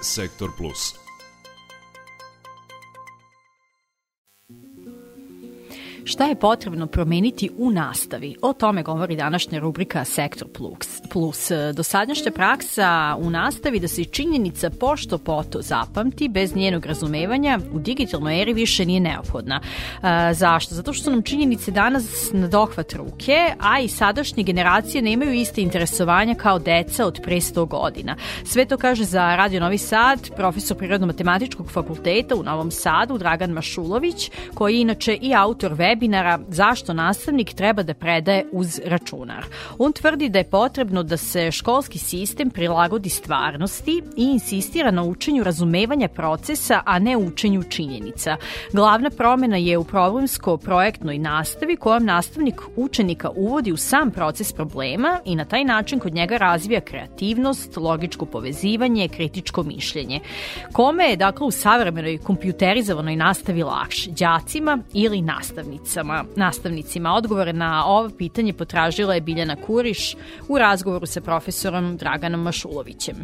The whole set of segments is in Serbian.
Sektor Plus. Šta je potrebno promeniti u nastavi? O tome govori današnja rubrika Sektor Plus. Plus. Dosadnjašnja praksa u nastavi da se činjenica pošto poto zapamti bez njenog razumevanja u digitalnoj eri više nije neophodna. E, zašto? Zato što su nam činjenice danas na dohvat ruke, a i sadašnje generacije nemaju iste interesovanja kao deca od pre 100 godina. Sve to kaže za Radio Novi Sad profesor Prirodno-matematičkog fakulteta u Novom Sadu Dragan Mašulović, koji je inače i autor web webinara Zašto nastavnik treba da predaje uz računar. On tvrdi da je potrebno da se školski sistem prilagodi stvarnosti i insistira na učenju razumevanja procesa, a ne učenju činjenica. Glavna promena je u problemsko-projektnoj nastavi kojom nastavnik učenika uvodi u sam proces problema i na taj način kod njega razvija kreativnost, logičko povezivanje, kritičko mišljenje. Kome je dakle u savremenoj kompjuterizovanoj nastavi lakše, đacima ili nastavnicama, nastavnicima. Odgovore na ovo pitanje potražila je Biljana Kuriš u razgovoru sa profesorom Draganom Mašulovićem.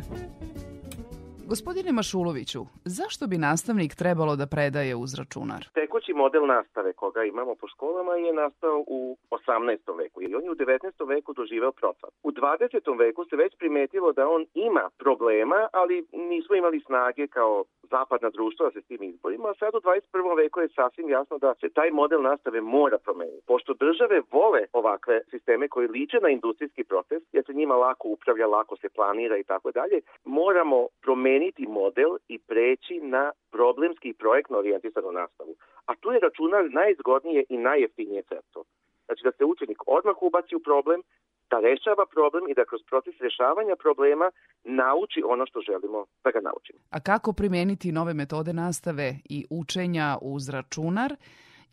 Gospodine Mašuloviću, zašto bi nastavnik trebalo da predaje uz računar? Tekući model nastave koga imamo po školama je nastao u 18. veku i on je u 19. veku doživeo procvat. U 20. veku se već primetilo da on ima problema, ali nismo imali snage kao zapadna društva se s tim izborima, a sad u 21. veku je sasvim jasno da se taj model nastave mora promeniti. Pošto države vole ovakve sisteme koji liče na industrijski proces, jer se njima lako upravlja, lako se planira i tako dalje, moramo promeniti model i preći na problemski i projektno orijentisanu nastavu. A tu je računar najzgodnije i najjeftinije sredstvo. Znači da se učenik odmah ubaci u problem, da rešava problem i da kroz proces rešavanja problema nauči ono što želimo da ga naučimo. A kako primeniti nove metode nastave i učenja uz računar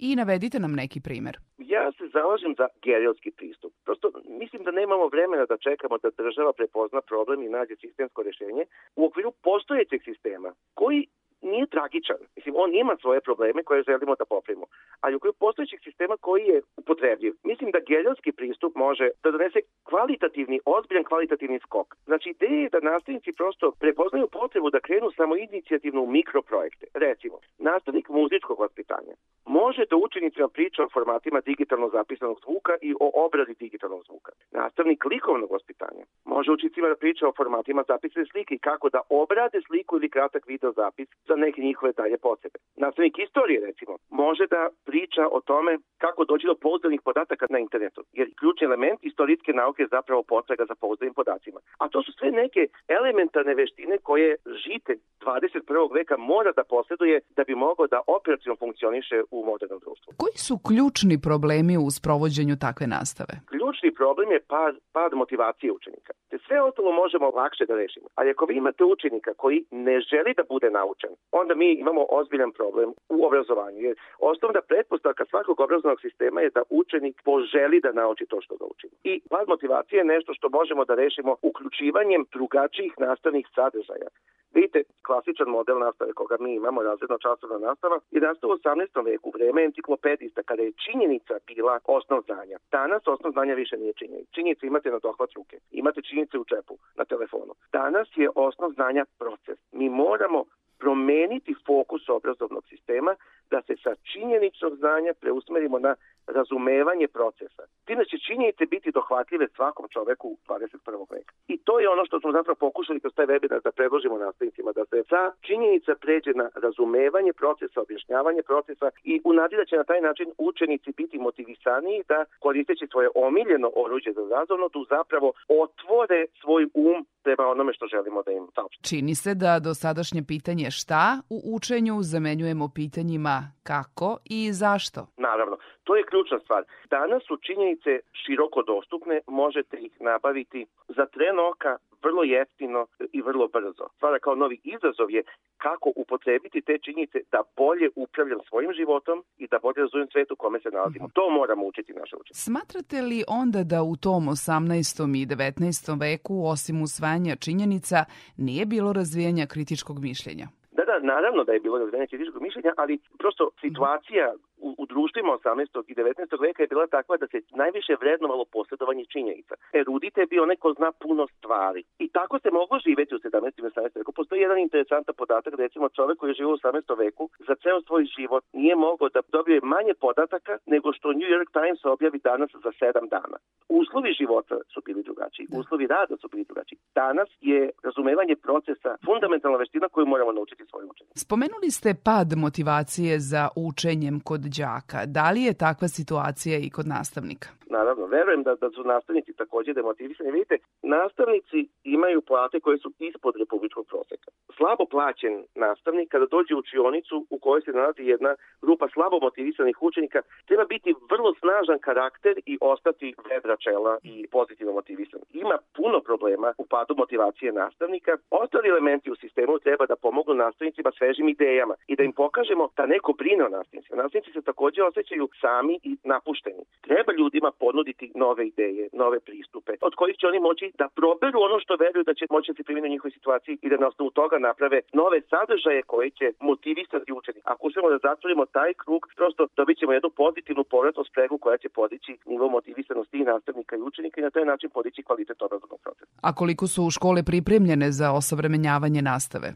i navedite nam neki primer. Ja se zalažem za gerilski pristup. Prosto mislim da nemamo vremena da čekamo da država prepozna problem i nađe sistemsko rešenje u okviru postojećeg sistema koji nije tragičan. Mislim, on ima svoje probleme koje želimo da popravimo. Ali u okviru postojećeg sistema koji je upotrebljiv, mislim da geljanski pristup može da donese kvalitativni, ozbiljan kvalitativni skok. Znači, ideja je da nastavnici prosto prepoznaju potrebu da krenu samo inicijativno u mikroprojekte. Recimo, nastavnik muzičkog vaspitanja može da učenicima priča o formatima digitalno zapisanog zvuka i o obradi digitalnog zvuka. Nastavnik likovnog vaspitanja može učenicima da priča o formatima zapisane slike i kako da obrade sliku ili kratak video zapis za neke njihove dalje potrebe. Nastavnik istorije, recimo, može da priča o tome kako doći do pouzdanih podataka na internetu, jer ključni element istorijske nauke je zapravo potraga za pouzdanim podacima. A to su sve neke elementarne veštine koje žite 21. veka mora da posjeduje da bi mogao da operacijno funkcioniše u modernom društvu. Koji su ključni problemi u sprovođenju takve nastave? Ključni problem je pad, pad motivacije učenika. Te sve ostalo možemo lakše da rešimo. Ali ako vi imate učenika koji ne želi da bude naučen, onda mi imamo ozbiljan problem u obrazovanju. Jer osnovna pretpostavka svakog obrazovnog sistema je da učenik poželi da nauči to što ga učimo. I pad motivacije je nešto što možemo da rešimo uključivanjem drugačijih nastavnih sadržaja. Vidite, klasičan model nastave koga mi imamo, razredno časovna nastava, je nastao u 18. veku, vreme enciklopedista, kada je činjenica bila osnov znanja. Danas osnov znanja više nije činjenica. Činjenice imate na dohvat ruke, imate činjenice u čepu, na telefonu. Danas je osnov znanja proces. Mi moramo promeniti fokus obrazovnog sistema da se sa činjeničnog znanja preusmerimo na razumevanje procesa. Time će činjenice biti dohvatljive svakom čoveku u 21. veka. I to je ono što smo zapravo pokušali kroz taj webinar da predložimo nastavnicima, da se sa činjenica pređe na razumevanje procesa, objašnjavanje procesa i u nadi da će na taj način učenici biti motivisaniji da koristeći svoje omiljeno oruđe za razovnotu zapravo otvore svoj um prema onome što želimo da im saopštimo. Čini se da do sadašnje pitanje šta u učenju zamenjujemo pitanjima kako i zašto. Naravno, to je ključna stvar. Danas su činjenice široko dostupne, možete ih nabaviti za tren oka vrlo jeftino i vrlo brzo. Stvara kao novi izazov je kako upotrebiti te činjenice da bolje upravljam svojim životom i da bolje razumijem svet u kome se nalazimo. To moramo učiti naše učenje. Smatrate li onda da u tom 18. i 19. veku, osim usvajanja činjenica, nije bilo razvijanja kritičkog mišljenja? Da, da, naravno da je bilo razvijanje kritičkog mišljenja, ali prosto situacija u, u društvima 18. i 19. veka je bila takva da se najviše vrednovalo posjedovanje činjenica. Erudite je bio neko zna puno stvari. I tako se moglo živeti u 17. i 18. veku. Postoji jedan interesantan podatak da recimo čovek koji je živio u 18. veku za ceo svoj život nije mogao da dobije manje podataka nego što New York Times objavi danas za 7 dana. Uslovi života su bili drugačiji, da. uslovi rada su bili drugačiji. Danas je razumevanje procesa fundamentalna veština koju moramo naučiti svojim učenjem. Spomenuli ste pad motivacije za učenjem kod đaka. Da li je takva situacija i kod nastavnika? Naravno, verujem da, da su nastavnici takođe demotivisani. Vidite, nastavnici imaju plate koje su ispod republičkog proseka. Slabo plaćen nastavnik kada dođe u učionicu u kojoj se nalazi jedna grupa slabo motivisanih učenika, treba biti vrlo snažan karakter i ostati vedra čela i pozitivno motivisan. Ima puno problema u padu motivacije nastavnika. Ostali elementi u sistemu treba da pomognu nastavnicima svežim idejama i da im pokažemo da neko brine o nastavnicima. Nastavnici se takođe osjećaju sami i napušteni. Treba ljudima ponuditi nove ideje, nove pristupe, od kojih će oni moći da proberu ono što veruju da će moći da se primjeni u njihovoj situaciji i da na osnovu toga naprave nove sadržaje koje će motivisati učenika. Ako uspemo da zatvorimo taj krug, prosto dobit ćemo jednu pozitivnu povratnu spregu koja će podići nivo motivisanosti i nastavnika i učenika i na taj način podići kvalitet obrazovnog procesa. A koliko su škole pripremljene za osavremenjavanje nastave?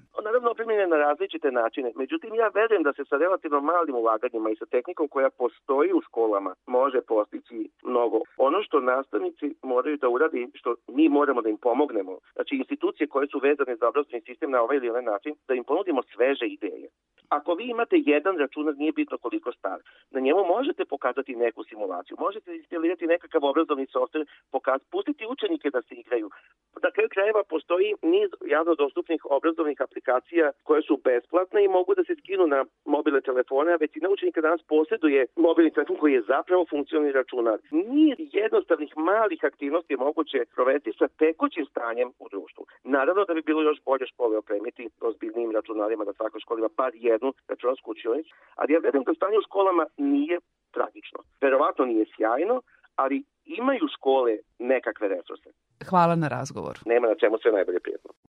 Pripremljene na različite načine. Međutim, ja verujem da se sa relativno malim ulaganjima i sa tehnikom koja postoji u školama može postići mnogo. Ono što nastavnici moraju da uradi, što mi moramo da im pomognemo, znači institucije koje su vezane za obrazovni sistem na ovaj ili onaj način, da im ponudimo sveže ideje. Ako vi imate jedan računar, nije bitno koliko star, na njemu možete pokazati neku simulaciju, možete instalirati nekakav obrazovni softver, pokaz, pustiti učenike da se igraju. Na kraju krajeva postoji niz javno dostupnih obrazovnih aplikacija koje su besplatne i mogu da se skinu na mobilne telefone, a većina učenika danas posjeduje mobilni telefon koji je zapravo funkcionalni računar. Niz jednostavnih malih aktivnosti moguće provesti sa tekućim stanjem u društvu. Naravno da bi bilo još bolje škole opremiti ozbiljnim računarima da svaka škola ima par jednu računarsku učionicu, ali ja verujem da stanje u školama nije tragično. Verovatno nije sjajno, ali imaju škole nekakve resurse. Hvala na razgovor. Nema na čemu sve najbolje prijatno.